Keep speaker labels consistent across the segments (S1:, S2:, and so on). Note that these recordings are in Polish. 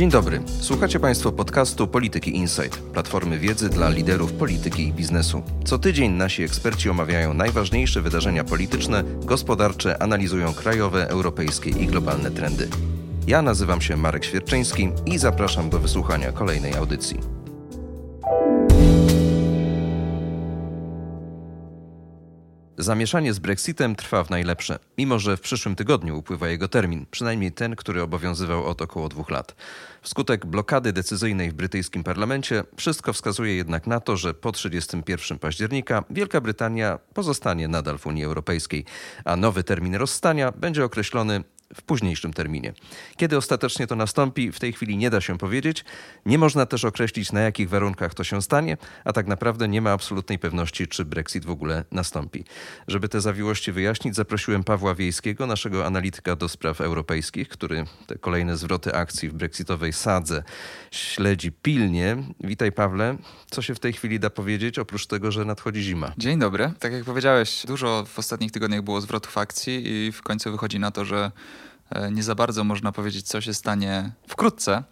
S1: Dzień dobry. Słuchacie Państwo podcastu Polityki Insight, platformy wiedzy dla liderów polityki i biznesu. Co tydzień nasi eksperci omawiają najważniejsze wydarzenia polityczne, gospodarcze, analizują krajowe, europejskie i globalne trendy. Ja nazywam się Marek Świerczyński i zapraszam do wysłuchania kolejnej audycji. Zamieszanie z Brexitem trwa w najlepsze, mimo że w przyszłym tygodniu upływa jego termin, przynajmniej ten, który obowiązywał od około dwóch lat. Wskutek blokady decyzyjnej w brytyjskim parlamencie wszystko wskazuje jednak na to, że po 31 października Wielka Brytania pozostanie nadal w Unii Europejskiej, a nowy termin rozstania będzie określony w późniejszym terminie. Kiedy ostatecznie to nastąpi, w tej chwili nie da się powiedzieć. Nie można też określić, na jakich warunkach to się stanie, a tak naprawdę nie ma absolutnej pewności, czy Brexit w ogóle nastąpi. Żeby te zawiłości wyjaśnić, zaprosiłem Pawła Wiejskiego, naszego analityka do spraw europejskich, który te kolejne zwroty akcji w brexitowej sadze śledzi pilnie. Witaj, Pawle. Co się w tej chwili da powiedzieć, oprócz tego, że nadchodzi zima?
S2: Dzień dobry. Tak jak powiedziałeś, dużo w ostatnich tygodniach było zwrotów akcji i w końcu wychodzi na to, że nie za bardzo można powiedzieć, co się stanie wkrótce.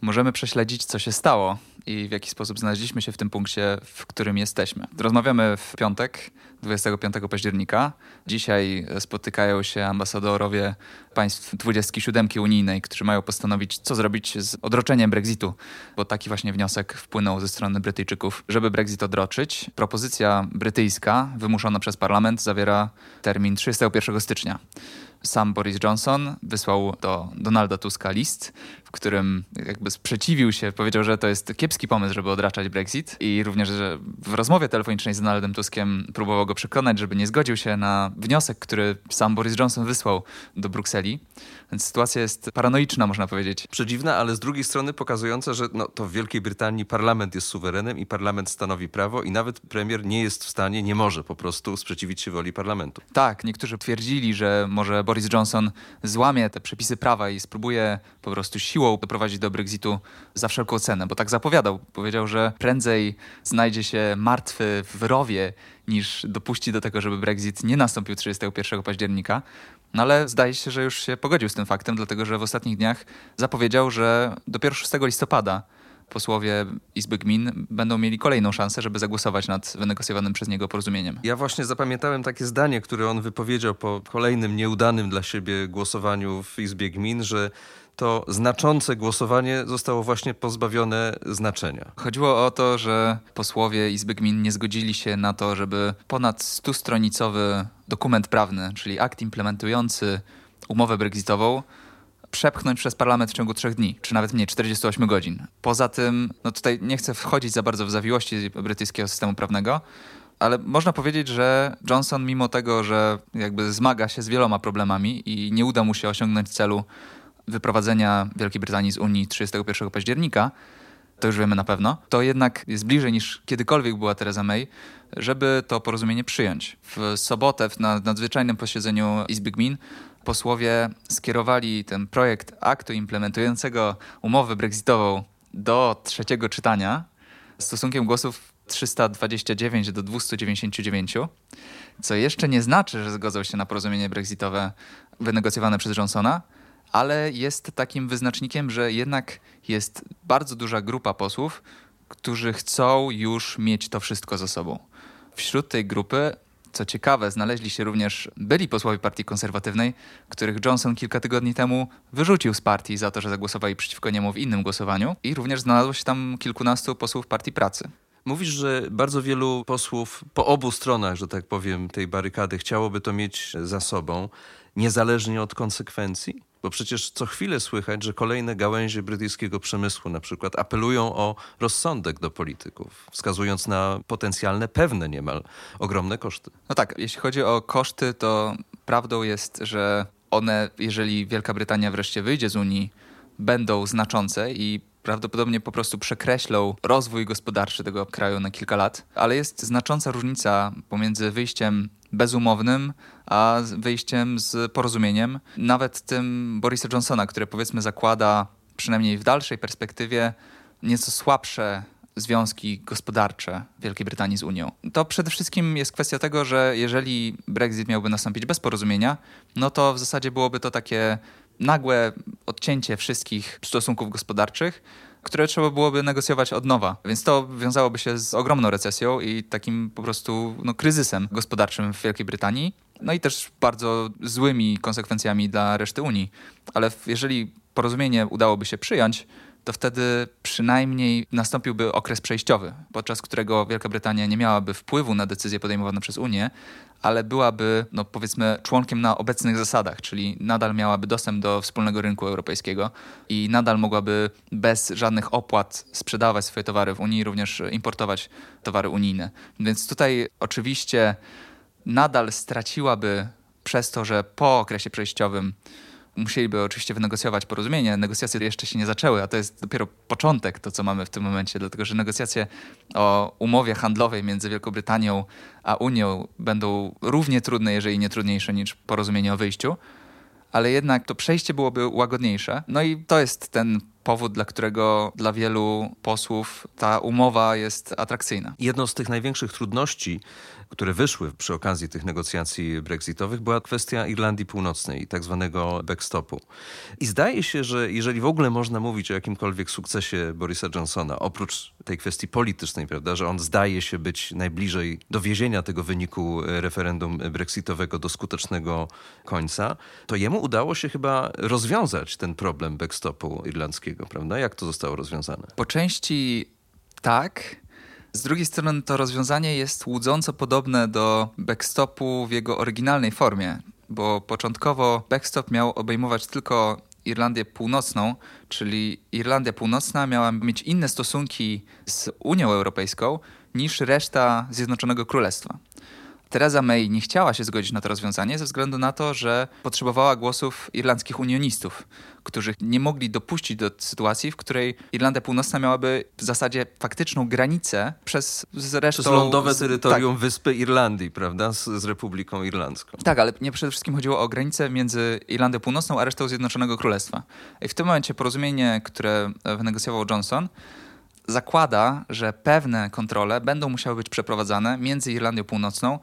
S2: Możemy prześledzić, co się stało i w jaki sposób znaleźliśmy się w tym punkcie, w którym jesteśmy. Rozmawiamy w piątek, 25 października. Dzisiaj spotykają się ambasadorowie państw 27 unijnej, którzy mają postanowić, co zrobić z odroczeniem Brexitu, bo taki właśnie wniosek wpłynął ze strony Brytyjczyków, żeby Brexit odroczyć. Propozycja brytyjska, wymuszona przez parlament, zawiera termin 31 stycznia sam Boris Johnson wysłał do Donalda Tuska list, w którym jakby sprzeciwił się, powiedział, że to jest kiepski pomysł, żeby odraczać Brexit i również, że w rozmowie telefonicznej z Donaldem Tuskiem próbował go przekonać, żeby nie zgodził się na wniosek, który sam Boris Johnson wysłał do Brukseli. Więc sytuacja jest paranoiczna, można powiedzieć.
S1: Przedziwna, ale z drugiej strony pokazująca, że no, to w Wielkiej Brytanii parlament jest suwerenem i parlament stanowi prawo i nawet premier nie jest w stanie, nie może po prostu sprzeciwić się woli parlamentu.
S2: Tak, niektórzy twierdzili, że może Boris Johnson złamie te przepisy prawa i spróbuje po prostu siłą doprowadzić do Brexitu za wszelką cenę, bo tak zapowiadał. Powiedział, że prędzej znajdzie się martwy w rowie, niż dopuści do tego, żeby Brexit nie nastąpił 31 października. No ale zdaje się, że już się pogodził z tym faktem, dlatego że w ostatnich dniach zapowiedział, że dopiero 6 listopada posłowie Izby Gmin będą mieli kolejną szansę, żeby zagłosować nad wynegocjowanym przez niego porozumieniem.
S1: Ja właśnie zapamiętałem takie zdanie, które on wypowiedział po kolejnym nieudanym dla siebie głosowaniu w Izbie Gmin, że to znaczące głosowanie zostało właśnie pozbawione znaczenia.
S2: Chodziło o to, że posłowie Izby Gmin nie zgodzili się na to, żeby ponad 100-stronicowy dokument prawny, czyli akt implementujący umowę brexitową, przepchnąć przez parlament w ciągu trzech dni, czy nawet mniej, 48 godzin. Poza tym, no tutaj nie chcę wchodzić za bardzo w zawiłości brytyjskiego systemu prawnego, ale można powiedzieć, że Johnson, mimo tego, że jakby zmaga się z wieloma problemami i nie uda mu się osiągnąć celu wyprowadzenia Wielkiej Brytanii z Unii 31 października, to już wiemy na pewno, to jednak jest bliżej niż kiedykolwiek była Theresa May, żeby to porozumienie przyjąć. W sobotę na nadzwyczajnym posiedzeniu Izby Gmin posłowie skierowali ten projekt aktu implementującego umowę brexitową do trzeciego czytania stosunkiem głosów 329 do 299, co jeszcze nie znaczy, że zgodzą się na porozumienie brexitowe wynegocjowane przez Johnsona, ale jest takim wyznacznikiem, że jednak jest bardzo duża grupa posłów, którzy chcą już mieć to wszystko za sobą. Wśród tej grupy, co ciekawe, znaleźli się również byli posłowie Partii Konserwatywnej, których Johnson kilka tygodni temu wyrzucił z partii za to, że zagłosowali przeciwko niemu w innym głosowaniu, i również znalazło się tam kilkunastu posłów Partii Pracy.
S1: Mówisz, że bardzo wielu posłów po obu stronach, że tak powiem, tej barykady chciałoby to mieć za sobą, niezależnie od konsekwencji? Bo przecież co chwilę słychać, że kolejne gałęzie brytyjskiego przemysłu na przykład apelują o rozsądek do polityków, wskazując na potencjalne, pewne niemal ogromne koszty.
S2: No tak, jeśli chodzi o koszty, to prawdą jest, że one, jeżeli Wielka Brytania wreszcie wyjdzie z Unii, będą znaczące i prawdopodobnie po prostu przekreślą rozwój gospodarczy tego kraju na kilka lat, ale jest znacząca różnica pomiędzy wyjściem bezumownym, a wyjściem z porozumieniem. Nawet tym Borisa Johnsona, który powiedzmy zakłada przynajmniej w dalszej perspektywie nieco słabsze związki gospodarcze Wielkiej Brytanii z Unią. To przede wszystkim jest kwestia tego, że jeżeli Brexit miałby nastąpić bez porozumienia, no to w zasadzie byłoby to takie nagłe odcięcie wszystkich stosunków gospodarczych, które trzeba byłoby negocjować od nowa. Więc to wiązałoby się z ogromną recesją i takim po prostu no, kryzysem gospodarczym w Wielkiej Brytanii. No i też bardzo złymi konsekwencjami dla reszty Unii. Ale jeżeli porozumienie udałoby się przyjąć, to wtedy przynajmniej nastąpiłby okres przejściowy, podczas którego Wielka Brytania nie miałaby wpływu na decyzje podejmowane przez Unię, ale byłaby, no powiedzmy, członkiem na obecnych zasadach, czyli nadal miałaby dostęp do wspólnego rynku europejskiego i nadal mogłaby bez żadnych opłat sprzedawać swoje towary w Unii, również importować towary unijne. Więc tutaj oczywiście nadal straciłaby przez to, że po okresie przejściowym musieliby oczywiście wynegocjować porozumienie. Negocjacje jeszcze się nie zaczęły, a to jest dopiero początek, to co mamy w tym momencie, dlatego że negocjacje o umowie handlowej między Wielką Brytanią a Unią będą równie trudne, jeżeli nie trudniejsze niż porozumienie o wyjściu, ale jednak to przejście byłoby łagodniejsze. No i to jest ten powód, dla którego dla wielu posłów ta umowa jest atrakcyjna.
S1: Jedną z tych największych trudności które wyszły przy okazji tych negocjacji brexitowych, była kwestia Irlandii Północnej i tak zwanego backstopu. I zdaje się, że jeżeli w ogóle można mówić o jakimkolwiek sukcesie Borisa Johnsona, oprócz tej kwestii politycznej, prawda, że on zdaje się być najbliżej dowiezienia tego wyniku referendum brexitowego do skutecznego końca, to jemu udało się chyba rozwiązać ten problem backstopu irlandzkiego, prawda? Jak to zostało rozwiązane?
S2: Po części tak, z drugiej strony to rozwiązanie jest łudząco podobne do backstopu w jego oryginalnej formie, bo początkowo backstop miał obejmować tylko Irlandię Północną, czyli Irlandia Północna miała mieć inne stosunki z Unią Europejską niż reszta Zjednoczonego Królestwa. Teresa May nie chciała się zgodzić na to rozwiązanie ze względu na to, że potrzebowała głosów irlandzkich unionistów, którzy nie mogli dopuścić do sytuacji, w której Irlandia Północna miałaby w zasadzie faktyczną granicę przez zresztą...
S1: Przez lądowe terytorium tak. wyspy Irlandii, prawda? Z, z Republiką Irlandzką.
S2: Tak, ale nie przede wszystkim chodziło o granicę między Irlandią Północną a resztą Zjednoczonego Królestwa. I w tym momencie porozumienie, które wynegocjował Johnson, zakłada, że pewne kontrole będą musiały być przeprowadzane między Irlandią Północną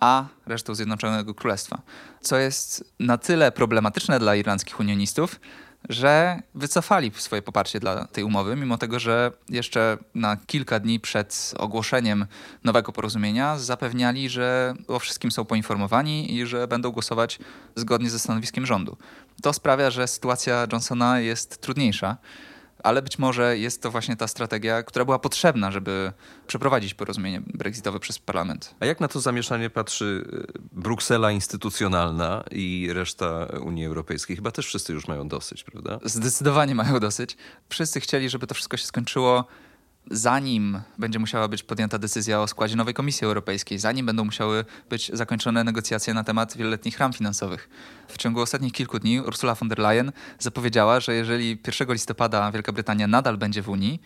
S2: a resztą Zjednoczonego Królestwa. Co jest na tyle problematyczne dla irlandzkich unionistów, że wycofali swoje poparcie dla tej umowy, mimo tego, że jeszcze na kilka dni przed ogłoszeniem nowego porozumienia zapewniali, że o wszystkim są poinformowani i że będą głosować zgodnie ze stanowiskiem rządu. To sprawia, że sytuacja Johnsona jest trudniejsza ale być może jest to właśnie ta strategia, która była potrzebna, żeby przeprowadzić porozumienie brexitowe przez parlament.
S1: A jak na to zamieszanie patrzy e, Bruksela instytucjonalna i reszta Unii Europejskiej? Chyba też wszyscy już mają dosyć, prawda?
S2: Zdecydowanie mają dosyć. Wszyscy chcieli, żeby to wszystko się skończyło zanim będzie musiała być podjęta decyzja o składzie nowej Komisji Europejskiej, zanim będą musiały być zakończone negocjacje na temat wieloletnich ram finansowych. W ciągu ostatnich kilku dni Ursula von der Leyen zapowiedziała, że jeżeli 1 listopada Wielka Brytania nadal będzie w Unii,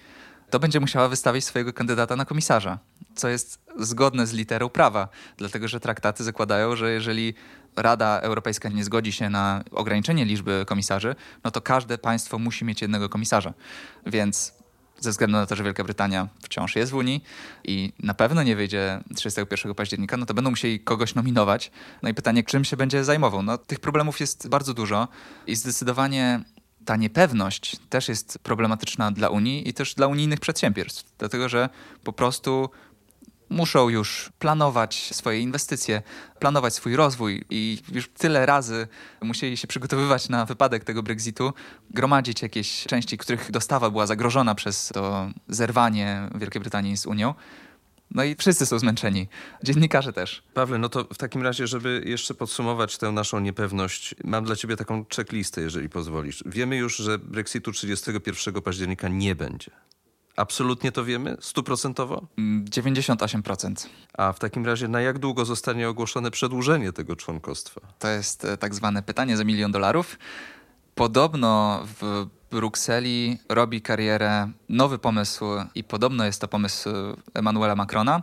S2: to będzie musiała wystawić swojego kandydata na komisarza, co jest zgodne z literą prawa, dlatego że traktaty zakładają, że jeżeli Rada Europejska nie zgodzi się na ograniczenie liczby komisarzy, no to każde państwo musi mieć jednego komisarza. Więc ze względu na to, że Wielka Brytania wciąż jest w Unii i na pewno nie wyjdzie 31 października, no to będą musieli kogoś nominować. No i pytanie, czym się będzie zajmował? No tych problemów jest bardzo dużo i zdecydowanie ta niepewność też jest problematyczna dla Unii i też dla unijnych przedsiębiorstw, dlatego że po prostu muszą już planować swoje inwestycje, planować swój rozwój i już tyle razy musieli się przygotowywać na wypadek tego Brexitu, gromadzić jakieś części, których dostawa była zagrożona przez to zerwanie Wielkiej Brytanii z Unią. No i wszyscy są zmęczeni. Dziennikarze też.
S1: Pawle, no to w takim razie, żeby jeszcze podsumować tę naszą niepewność, mam dla ciebie taką checklistę, jeżeli pozwolisz. Wiemy już, że Brexitu 31 października nie będzie. Absolutnie to wiemy? Stuprocentowo?
S2: 98%. Mm,
S1: A w takim razie na jak długo zostanie ogłoszone przedłużenie tego członkostwa?
S2: To jest e, tak zwane pytanie za milion dolarów. Podobno w Brukseli robi karierę nowy pomysł i podobno jest to pomysł Emmanuela Macrona,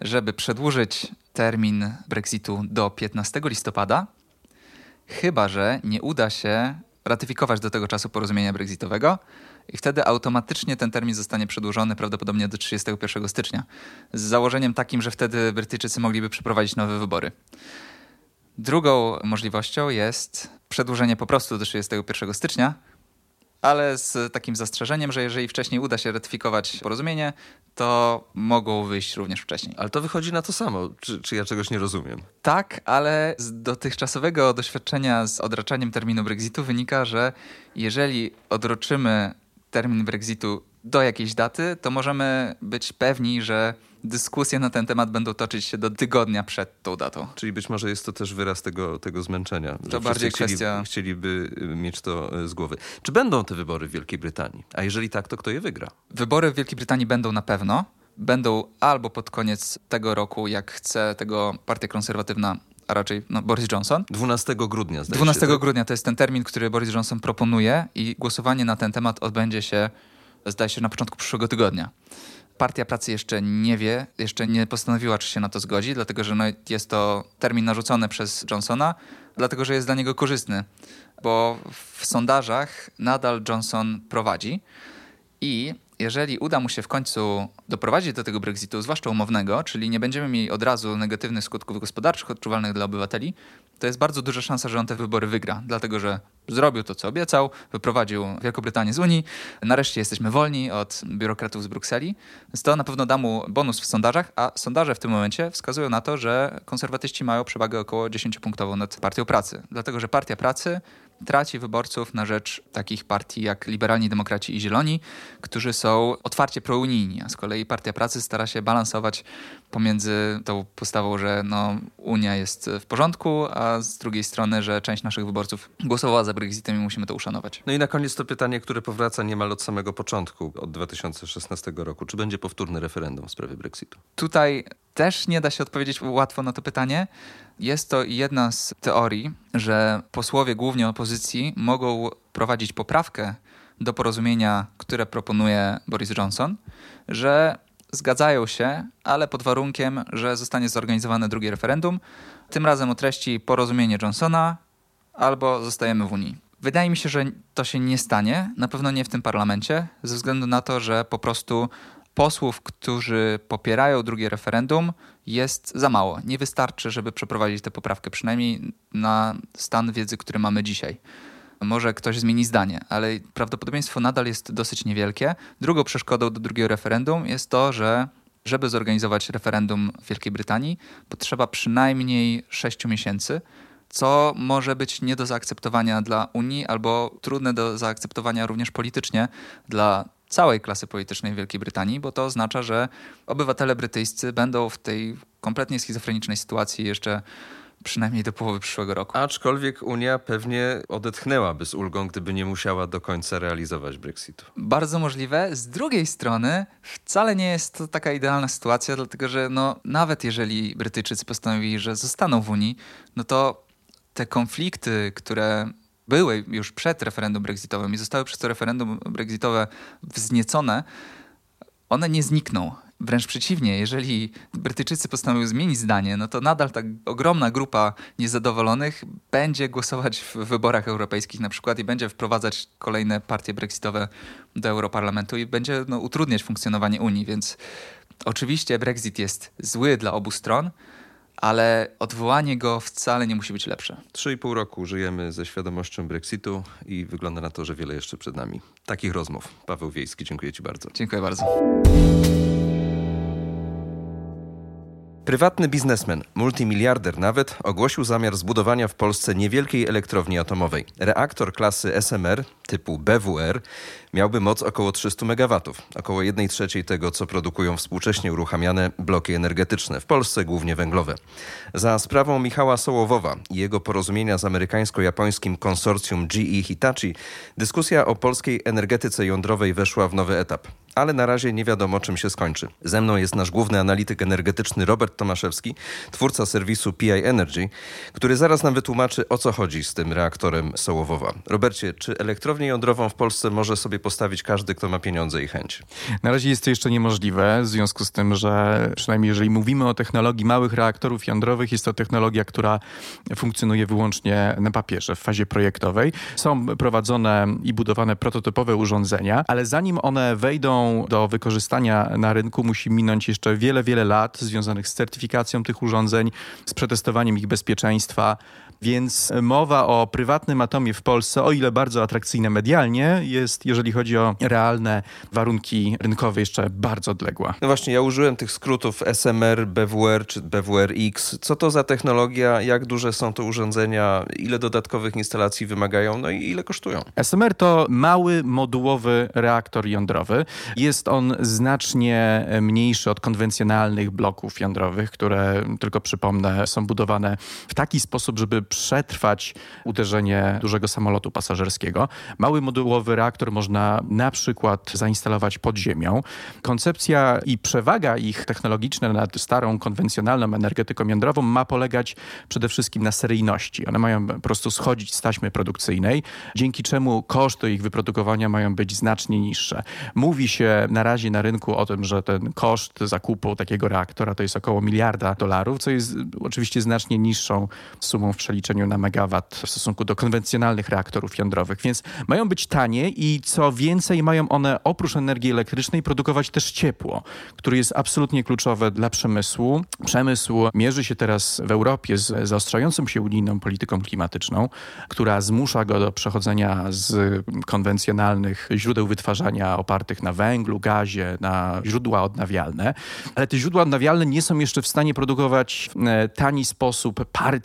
S2: żeby przedłużyć termin Brexitu do 15 listopada, chyba że nie uda się ratyfikować do tego czasu porozumienia brexitowego i wtedy automatycznie ten termin zostanie przedłużony prawdopodobnie do 31 stycznia. Z założeniem takim, że wtedy Brytyjczycy mogliby przeprowadzić nowe wybory. Drugą możliwością jest przedłużenie po prostu do 31 stycznia, ale z takim zastrzeżeniem, że jeżeli wcześniej uda się ratyfikować porozumienie, to mogą wyjść również wcześniej.
S1: Ale to wychodzi na to samo. Czy, czy ja czegoś nie rozumiem?
S2: Tak, ale z dotychczasowego doświadczenia z odraczaniem terminu Brexitu wynika, że jeżeli odroczymy termin Brexitu do jakiejś daty, to możemy być pewni, że dyskusje na ten temat będą toczyć się do tygodnia przed tą datą.
S1: Czyli być może jest to też wyraz tego, tego zmęczenia.
S2: To bardziej
S1: chcieli,
S2: kwestia...
S1: Chcieliby y, mieć to y, z głowy. Czy będą te wybory w Wielkiej Brytanii? A jeżeli tak, to kto je wygra?
S2: Wybory w Wielkiej Brytanii będą na pewno. Będą albo pod koniec tego roku, jak chce tego Partia Konserwatywna a raczej no, Boris Johnson.
S1: 12 grudnia, zdaje
S2: 12
S1: się,
S2: tak? grudnia to jest ten termin, który Boris Johnson proponuje i głosowanie na ten temat odbędzie się, zdaje się, na początku przyszłego tygodnia. Partia Pracy jeszcze nie wie, jeszcze nie postanowiła, czy się na to zgodzi, dlatego że no, jest to termin narzucony przez Johnsona, dlatego że jest dla niego korzystny, bo w sondażach nadal Johnson prowadzi i jeżeli uda mu się w końcu doprowadzić do tego Brexitu, zwłaszcza umownego, czyli nie będziemy mieli od razu negatywnych skutków gospodarczych odczuwalnych dla obywateli, to jest bardzo duża szansa, że on te wybory wygra, dlatego że zrobił to, co obiecał, wyprowadził Wielką Brytanię z Unii, nareszcie jesteśmy wolni od biurokratów z Brukseli, więc to na pewno da mu bonus w sondażach, a sondaże w tym momencie wskazują na to, że konserwatyści mają przewagę około 10-punktową nad Partią Pracy, dlatego że Partia Pracy traci wyborców na rzecz takich partii jak Liberalni Demokraci i Zieloni, którzy są otwarcie prounijni, a z kolei Partia Pracy stara się balansować pomiędzy tą postawą, że no, Unia jest w porządku, a z drugiej strony, że część naszych wyborców głosowała za Brexitem i musimy to uszanować.
S1: No i na koniec to pytanie, które powraca niemal od samego początku, od 2016 roku. Czy będzie powtórne referendum w sprawie Brexitu?
S2: Tutaj też nie da się odpowiedzieć łatwo na to pytanie. Jest to jedna z teorii, że posłowie głównie opozycji mogą prowadzić poprawkę do porozumienia, które proponuje Boris Johnson, że zgadzają się, ale pod warunkiem, że zostanie zorganizowane drugie referendum, tym razem o treści porozumienie Johnsona albo zostajemy w Unii. Wydaje mi się, że to się nie stanie, na pewno nie w tym parlamencie, ze względu na to, że po prostu posłów, którzy popierają drugie referendum, jest za mało. Nie wystarczy, żeby przeprowadzić tę poprawkę, przynajmniej na stan wiedzy, który mamy dzisiaj. Może ktoś zmieni zdanie, ale prawdopodobieństwo nadal jest dosyć niewielkie. Drugą przeszkodą do drugiego referendum jest to, że żeby zorganizować referendum w Wielkiej Brytanii, potrzeba przynajmniej 6 miesięcy, co może być nie do zaakceptowania dla Unii albo trudne do zaakceptowania również politycznie dla całej klasy politycznej Wielkiej Brytanii, bo to oznacza, że obywatele brytyjscy będą w tej kompletnie schizofrenicznej sytuacji jeszcze przynajmniej do połowy przyszłego roku.
S1: Aczkolwiek Unia pewnie odetchnęłaby z ulgą, gdyby nie musiała do końca realizować Brexitu.
S2: Bardzo możliwe. Z drugiej strony wcale nie jest to taka idealna sytuacja, dlatego że no, nawet jeżeli Brytyjczycy postanowili, że zostaną w Unii, no to te konflikty, które były już przed referendum brexitowym i zostały przez to referendum brexitowe wzniecone, one nie znikną. Wręcz przeciwnie, jeżeli Brytyjczycy postanowią zmienić zdanie, no to nadal ta ogromna grupa niezadowolonych będzie głosować w wyborach europejskich na przykład i będzie wprowadzać kolejne partie brexitowe do Europarlamentu i będzie no, utrudniać funkcjonowanie Unii. Więc oczywiście Brexit jest zły dla obu stron, ale odwołanie go wcale nie musi być lepsze.
S1: Trzy i pół roku żyjemy ze świadomością Brexitu i wygląda na to, że wiele jeszcze przed nami. Takich rozmów. Paweł Wiejski, dziękuję Ci bardzo.
S2: Dziękuję bardzo.
S1: Prywatny biznesmen, multimiliarder nawet, ogłosił zamiar zbudowania w Polsce niewielkiej elektrowni atomowej. Reaktor klasy SMR typu BWR miałby moc około 300 MW, około 1 trzeciej tego, co produkują współcześnie uruchamiane bloki energetyczne, w Polsce głównie węglowe. Za sprawą Michała Sołowowa i jego porozumienia z amerykańsko-japońskim konsorcjum GE Hitachi, dyskusja o polskiej energetyce jądrowej weszła w nowy etap. Ale na razie nie wiadomo, czym się skończy. Ze mną jest nasz główny analityk energetyczny Robert Tomaszewski, twórca serwisu PI Energy, który zaraz nam wytłumaczy, o co chodzi z tym reaktorem Sołowowa. Robercie, czy elektrownia elektrownię jądrową w Polsce może sobie postawić każdy, kto ma pieniądze i chęć.
S3: Na razie jest to jeszcze niemożliwe, w związku z tym, że przynajmniej jeżeli mówimy o technologii małych reaktorów jądrowych, jest to technologia, która funkcjonuje wyłącznie na papierze, w fazie projektowej. Są prowadzone i budowane prototypowe urządzenia, ale zanim one wejdą do wykorzystania na rynku, musi minąć jeszcze wiele, wiele lat związanych z certyfikacją tych urządzeń, z przetestowaniem ich bezpieczeństwa, więc mowa o prywatnym atomie w Polsce, o ile bardzo atrakcyjne medialnie, jest, jeżeli chodzi o realne warunki rynkowe, jeszcze bardzo odległa.
S1: No właśnie, ja użyłem tych skrótów SMR, BWR czy BWRX. Co to za technologia, jak duże są to urządzenia, ile dodatkowych instalacji wymagają, no i ile kosztują?
S3: SMR to mały modułowy reaktor jądrowy. Jest on znacznie mniejszy od konwencjonalnych bloków jądrowych, które, tylko przypomnę, są budowane w taki sposób, żeby przetrwać uderzenie dużego samolotu pasażerskiego. Mały modułowy reaktor można na przykład zainstalować pod ziemią. Koncepcja i przewaga ich technologiczna nad starą, konwencjonalną energetyką jądrową ma polegać przede wszystkim na seryjności. One mają po prostu schodzić z taśmy produkcyjnej, dzięki czemu koszty ich wyprodukowania mają być znacznie niższe. Mówi się na razie na rynku o tym, że ten koszt zakupu takiego reaktora to jest około miliarda dolarów, co jest oczywiście znacznie niższą sumą w na megawatt w stosunku do konwencjonalnych reaktorów jądrowych, więc mają być tanie i co więcej mają one oprócz energii elektrycznej produkować też ciepło, które jest absolutnie kluczowe dla przemysłu. Przemysł mierzy się teraz w Europie z zaostrzającą się unijną polityką klimatyczną, która zmusza go do przechodzenia z konwencjonalnych źródeł wytwarzania opartych na węglu, gazie, na źródła odnawialne, ale te źródła odnawialne nie są jeszcze w stanie produkować w e, tani sposób pary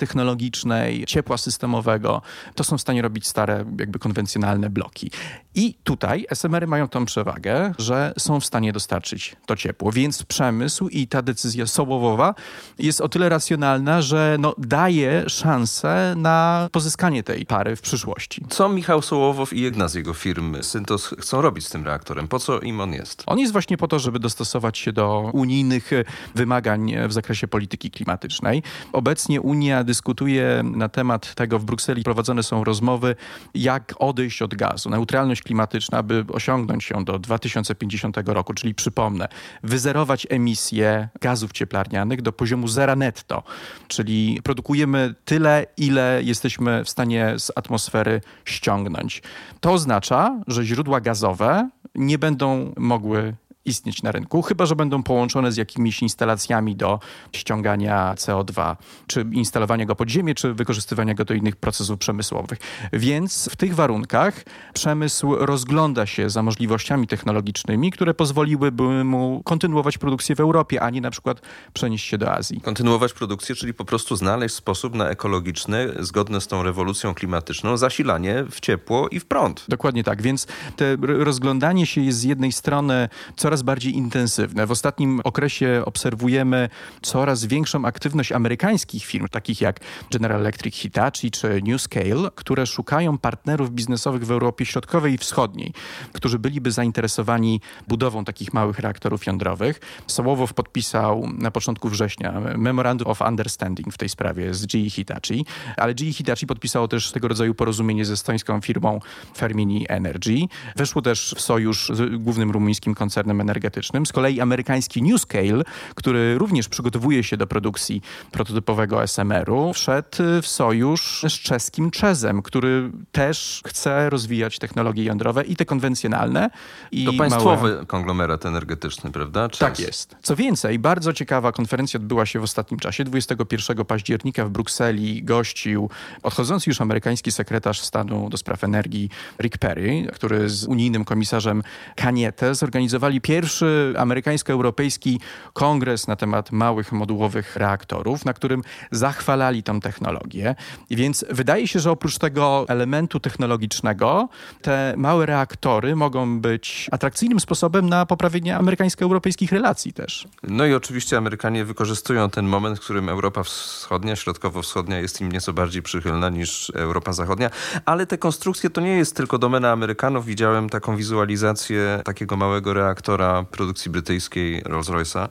S3: ciepła systemowego. To są w stanie robić stare, jakby konwencjonalne bloki. I tutaj SMR-y mają tą przewagę, że są w stanie dostarczyć to ciepło, więc przemysł i ta decyzja sołowowa jest o tyle racjonalna, że no, daje szansę na pozyskanie tej pary w przyszłości.
S1: Co Michał Sołowow i jedna z jego firm Syntos chcą robić z tym reaktorem? Po co im on jest?
S3: On jest właśnie po to, żeby dostosować się do unijnych wymagań w zakresie polityki klimatycznej. Obecnie Unia dyskutuje na temat tego, w Brukseli prowadzone są rozmowy, jak odejść od gazu. Neutralność klimatyczna, aby osiągnąć ją do 2050 roku, czyli przypomnę, wyzerować emisje gazów cieplarnianych do poziomu zera netto, czyli produkujemy tyle, ile jesteśmy w stanie z atmosfery ściągnąć. To oznacza, że źródła gazowe nie będą mogły istnieć na rynku, chyba że będą połączone z jakimiś instalacjami do ściągania CO2, czy instalowania go pod ziemię, czy wykorzystywania go do innych procesów przemysłowych. Więc w tych warunkach przemysł rozgląda się za możliwościami technologicznymi, które pozwoliłyby mu kontynuować produkcję w Europie, a nie na przykład przenieść się do Azji.
S1: Kontynuować produkcję, czyli po prostu znaleźć sposób na ekologiczne, zgodne z tą rewolucją klimatyczną, zasilanie w ciepło i w prąd.
S3: Dokładnie tak, więc te rozglądanie się jest z jednej strony coraz coraz bardziej intensywne. W ostatnim okresie obserwujemy coraz większą aktywność amerykańskich firm, takich jak General Electric Hitachi czy Newscale, które szukają partnerów biznesowych w Europie Środkowej i Wschodniej, którzy byliby zainteresowani budową takich małych reaktorów jądrowych. Sołowow podpisał na początku września Memorandum of Understanding w tej sprawie z GE Hitachi, ale GE Hitachi podpisało też tego rodzaju porozumienie ze estońską firmą Fermini Energy. Weszło też w sojusz z głównym rumuńskim koncernem energetycznym. Z kolei amerykański Newscale, który również przygotowuje się do produkcji prototypowego SMR-u, wszedł w sojusz z czeskim Czezem, który też chce rozwijać technologie jądrowe i te konwencjonalne. I
S1: to państwowy
S3: małe...
S1: konglomerat energetyczny, prawda?
S3: Tak jest. Co więcej, bardzo ciekawa konferencja odbyła się w ostatnim czasie. 21 października w Brukseli gościł odchodzący już amerykański sekretarz stanu do spraw energii Rick Perry, który z unijnym komisarzem Kaniete zorganizowali pierwszy amerykańsko-europejski kongres na temat małych modułowych reaktorów, na którym zachwalali tą technologię. Więc wydaje się, że oprócz tego elementu technologicznego, te małe reaktory mogą być atrakcyjnym sposobem na poprawienie amerykańsko-europejskich relacji też.
S1: No i oczywiście Amerykanie wykorzystują ten moment, w którym Europa Wschodnia, Środkowo-Wschodnia jest im nieco bardziej przychylna niż Europa Zachodnia, ale te konstrukcje to nie jest tylko domena Amerykanów. Widziałem taką wizualizację takiego małego reaktora motora produkcji brytyjskiej Rolls-Royce'a.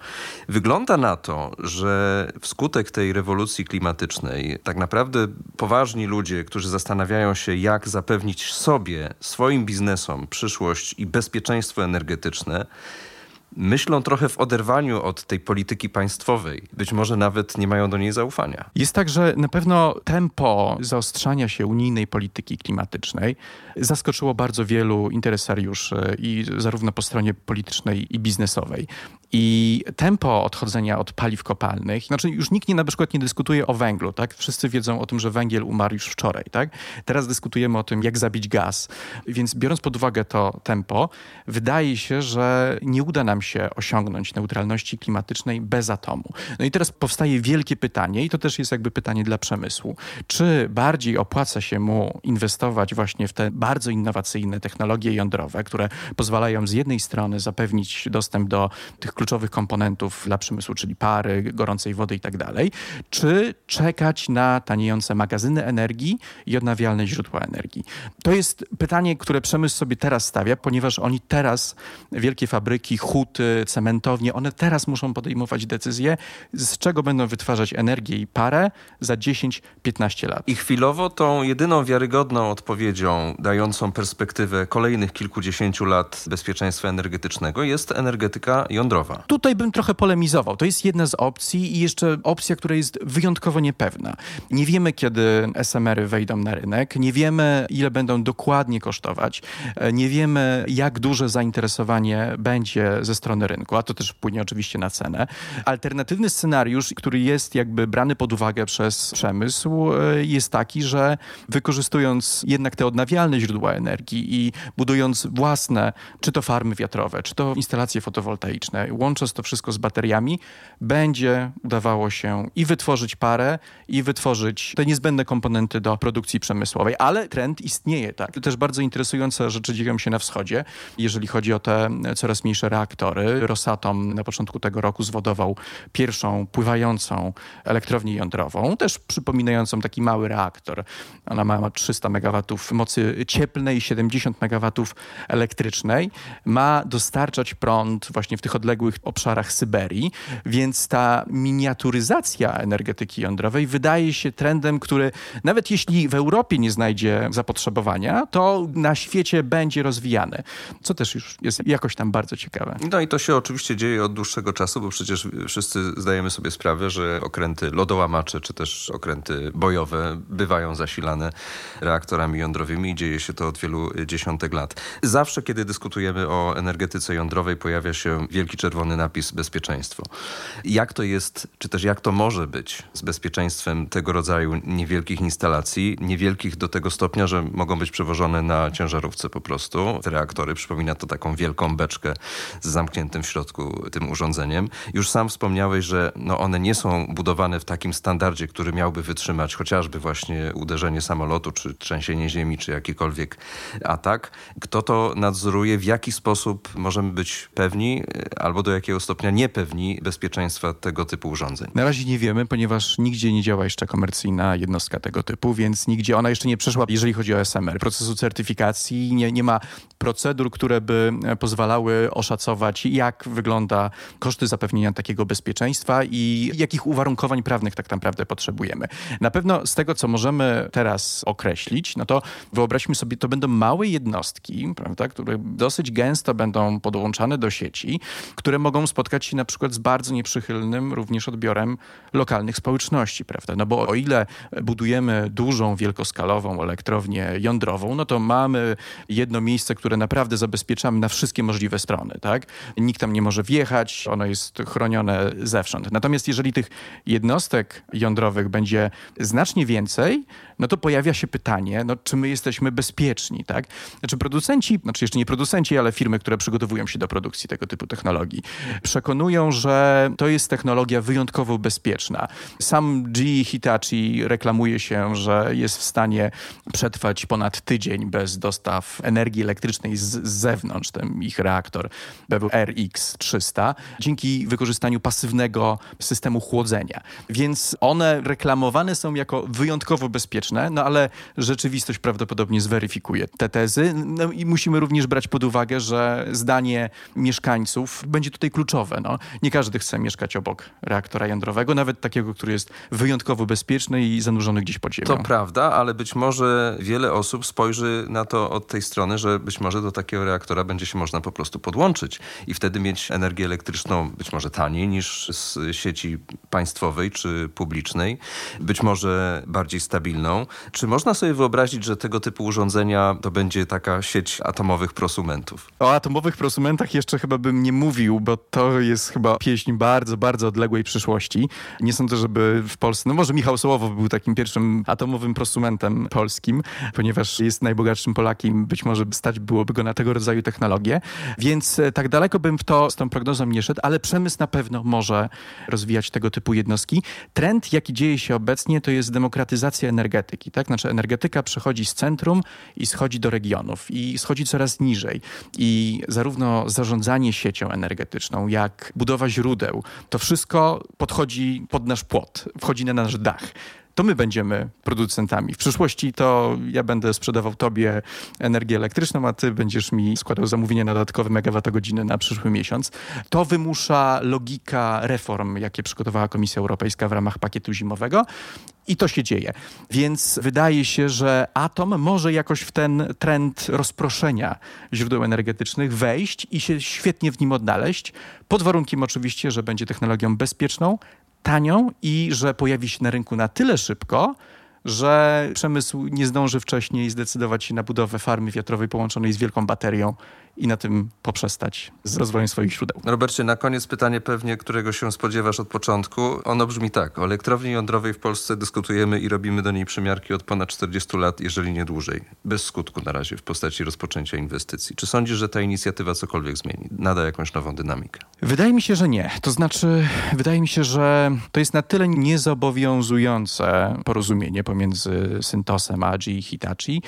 S1: Wygląda na to, że wskutek tej rewolucji klimatycznej tak naprawdę poważni ludzie, którzy zastanawiają się, jak zapewnić sobie, swoim biznesom przyszłość i bezpieczeństwo energetyczne, myślą trochę w oderwaniu od tej polityki państwowej. Być może nawet nie mają do niej zaufania.
S3: Jest tak, że na pewno tempo zaostrzania się unijnej polityki klimatycznej zaskoczyło bardzo wielu interesariuszy i zarówno po stronie politycznej i biznesowej. I tempo odchodzenia od paliw kopalnych, znaczy już nikt nie na przykład nie dyskutuje o węglu, tak? Wszyscy wiedzą o tym, że węgiel umarł już wczoraj, tak? Teraz dyskutujemy o tym, jak zabić gaz. Więc biorąc pod uwagę to tempo, wydaje się, że nie uda nam się osiągnąć neutralności klimatycznej bez atomu. No i teraz powstaje wielkie pytanie, i to też jest jakby pytanie dla przemysłu. Czy bardziej opłaca się mu inwestować właśnie w te bardzo innowacyjne technologie jądrowe, które pozwalają z jednej strony zapewnić dostęp do tych kluczowych komponentów dla przemysłu, czyli pary, gorącej wody i tak czy czekać na taniejące magazyny energii i odnawialne źródła energii? To jest pytanie, które przemysł sobie teraz stawia, ponieważ oni teraz, wielkie fabryki, huty, cementownie, one teraz muszą podejmować decyzje, z czego będą wytwarzać energię i parę za 10-15 lat.
S1: I chwilowo tą jedyną wiarygodną odpowiedzią dającą perspektywę kolejnych kilkudziesięciu lat bezpieczeństwa energetycznego jest energetyka jądrowa.
S3: Tutaj bym trochę polemizował. To jest jedna z opcji i jeszcze opcja, która jest wyjątkowo niepewna. Nie wiemy, kiedy SMR-y wejdą na rynek, nie wiemy, ile będą dokładnie kosztować, e, nie wiemy, jak duże zainteresowanie będzie ze strony rynku, a to też wpłynie oczywiście na cenę. Alternatywny scenariusz, który jest jakby brany pod uwagę przez przemysł, e, jest taki, że wykorzystując jednak te odnawialne źródła energii i budując własne, czy to farmy wiatrowe, czy to instalacje fotowoltaiczne, łącząc to wszystko z bateriami, będzie udawało się i wytworzyć parę, i wytworzyć te niezbędne komponenty do produkcji przemysłowej. Ale trend istnieje, tak. Też bardzo interesujące rzeczy dzieją się na wschodzie, jeżeli chodzi o te coraz mniejsze reaktory. Rosatom na początku tego roku zwodował pierwszą pływającą elektrownię jądrową, też przypominającą taki mały reaktor. Ona ma 300 MW mocy cieplnej i 70 MW elektrycznej. Ma dostarczać prąd właśnie w tych odległych odległych obszarach Syberii, więc ta miniaturyzacja energetyki jądrowej wydaje się trendem, który nawet jeśli w Europie nie znajdzie zapotrzebowania, to na świecie będzie rozwijany, co też już jest jakoś tam bardzo ciekawe.
S1: No i to się oczywiście dzieje od dłuższego czasu, bo przecież wszyscy zdajemy sobie sprawę, że okręty lodołamacze czy też okręty bojowe bywają zasilane reaktorami jądrowymi i dzieje się to od wielu dziesiątek lat. Zawsze, kiedy dyskutujemy o energetyce jądrowej, pojawia się wielki czerwony czerwony napis bezpieczeństwo. Jak to jest, czy też jak to może być z bezpieczeństwem tego rodzaju niewielkich instalacji, niewielkich do tego stopnia, że mogą być przewożone na ciężarówce po prostu. Te reaktory, przypomina to taką wielką beczkę z zamkniętym w środku tym urządzeniem. Już sam wspomniałeś, że no one nie są budowane w takim standardzie, który miałby wytrzymać chociażby właśnie uderzenie samolotu, czy trzęsienie ziemi, czy jakikolwiek atak. Kto to nadzoruje, w jaki sposób możemy być pewni, albo albo do jakiego stopnia niepewni bezpieczeństwa tego typu urządzeń?
S3: Na razie nie wiemy, ponieważ nigdzie nie działa jeszcze komercyjna jednostka tego typu, więc nigdzie ona jeszcze nie przeszła, jeżeli chodzi o SMR, procesu certyfikacji. Nie, nie ma procedur, które by e, pozwalały oszacować, jak wygląda koszty zapewnienia takiego bezpieczeństwa i jakich uwarunkowań prawnych tak naprawdę potrzebujemy. Na pewno z tego, co możemy teraz określić, no to wyobraźmy sobie, to będą małe jednostki, prawda, które dosyć gęsto będą podłączane do sieci, które które mogą spotkać się na przykład z bardzo nieprzychylnym również odbiorem lokalnych społeczności, prawda? No bo o ile budujemy dużą, wielkoskalową elektrownię jądrową, no to mamy jedno miejsce, które naprawdę zabezpieczamy na wszystkie możliwe strony, tak? Nikt tam nie może wjechać, ono jest chronione zewsząd. Natomiast jeżeli tych jednostek jądrowych będzie znacznie więcej, no to pojawia się pytanie, no, czy my jesteśmy bezpieczni, tak? Znaczy producenci, znaczy jeszcze nie producenci, ale firmy, które przygotowują się do produkcji tego typu technologii, Przekonują, że to jest technologia wyjątkowo bezpieczna. Sam GE Hitachi reklamuje się, że jest w stanie przetrwać ponad tydzień bez dostaw energii elektrycznej z, z zewnątrz, ten ich reaktor RX300, dzięki wykorzystaniu pasywnego systemu chłodzenia. Więc one reklamowane są jako wyjątkowo bezpieczne, no ale rzeczywistość prawdopodobnie zweryfikuje te tezy. No i musimy również brać pod uwagę, że zdanie mieszkańców będzie tutaj kluczowe. No, nie każdy chce mieszkać obok reaktora jądrowego, nawet takiego, który jest wyjątkowo bezpieczny i zanurzony gdzieś pod ziemią.
S1: To prawda, ale być może wiele osób spojrzy na to od tej strony, że być może do takiego reaktora będzie się można po prostu podłączyć i wtedy mieć energię elektryczną być może taniej niż z sieci państwowej czy publicznej, być może bardziej stabilną. Czy można sobie wyobrazić, że tego typu urządzenia to będzie taka sieć atomowych prosumentów?
S3: O atomowych prosumentach jeszcze chyba bym nie mówił, bo to jest chyba pieśń bardzo, bardzo odległej przyszłości. Nie sądzę, żeby w Polsce, no może Michał Sołowow był takim pierwszym atomowym prosumentem polskim, ponieważ jest najbogatszym Polakiem, być może stać byłoby go na tego rodzaju technologię. Więc e, tak daleko bym w to z tą prognozą nie szedł, ale przemysł na pewno może rozwijać tego typu jednostki. Trend, jaki dzieje się obecnie, to jest demokratyzacja energetyki. Tak? Znaczy energetyka przechodzi z centrum i schodzi do regionów i schodzi coraz niżej. I zarówno zarządzanie siecią energetyczną, jak budowa źródeł, to wszystko podchodzi pod nasz płot, wchodzi na nasz dach to my będziemy producentami. W przyszłości to ja będę sprzedawał tobie energię elektryczną, a ty będziesz mi składał zamówienie na dodatkowe megawattogodziny na przyszły miesiąc. To wymusza logika reform, jakie przygotowała Komisja Europejska w ramach pakietu zimowego i to się dzieje. Więc wydaje się, że atom może jakoś w ten trend rozproszenia źródeł energetycznych wejść i się świetnie w nim odnaleźć, pod warunkiem oczywiście, że będzie technologią bezpieczną, tanią i że pojawi się na rynku na tyle szybko, że przemysł nie zdąży wcześniej zdecydować się na budowę farmy wiatrowej połączonej z wielką baterią i na tym poprzestać z rozwojem swoich źródeł.
S1: Robercie, na koniec pytanie pewnie, którego się spodziewasz od początku. Ono brzmi tak. O elektrowni jądrowej w Polsce dyskutujemy i robimy do niej przymiarki od ponad 40 lat, jeżeli nie dłużej. Bez skutku na razie w postaci rozpoczęcia inwestycji. Czy sądzisz, że ta inicjatywa cokolwiek zmieni? Nada jakąś nową dynamikę?
S3: Wydaje mi się, że nie. To znaczy, wydaje mi się, że to jest na tyle niezobowiązujące porozumienie pomiędzy Syntosem a GE Hitachi,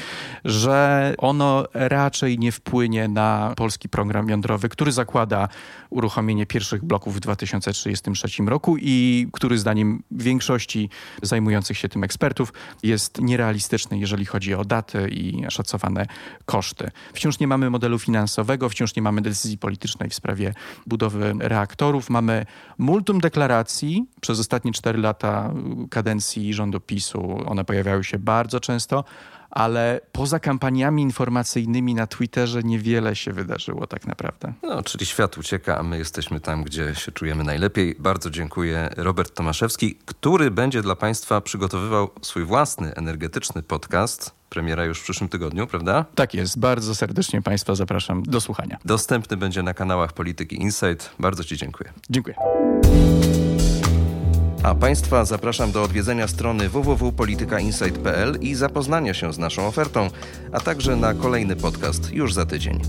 S3: że ono raczej nie wpłynie na polski program jądrowy, który zakłada uruchomienie pierwszych bloków w 2033 roku i który zdaniem większości zajmujących się tym ekspertów jest nierealistyczny, jeżeli chodzi o daty i szacowane koszty. Wciąż nie mamy modelu finansowego, wciąż nie mamy decyzji politycznej w sprawie budowy reaktorów. Mamy multum deklaracji przez ostatnie cztery lata kadencji rządu PiSu. One pojawiały się bardzo często ale poza kampaniami informacyjnymi na Twitterze niewiele się wydarzyło tak naprawdę.
S1: No, czyli świat ucieka, a my jesteśmy tam, gdzie się czujemy najlepiej. Bardzo dziękuję. Robert Tomaszewski, który będzie dla Państwa przygotowywał swój własny energetyczny podcast. Premiera już w przyszłym tygodniu, prawda?
S3: Tak jest. Bardzo serdecznie Państwa zapraszam do słuchania.
S1: Dostępny będzie na kanałach Polityki Insight. Bardzo Ci dziękuję.
S3: Dziękuję.
S1: A Państwa zapraszam do odwiedzenia strony www.politykainsight.pl i zapoznania się z naszą ofertą, a także na kolejny podcast już za tydzień.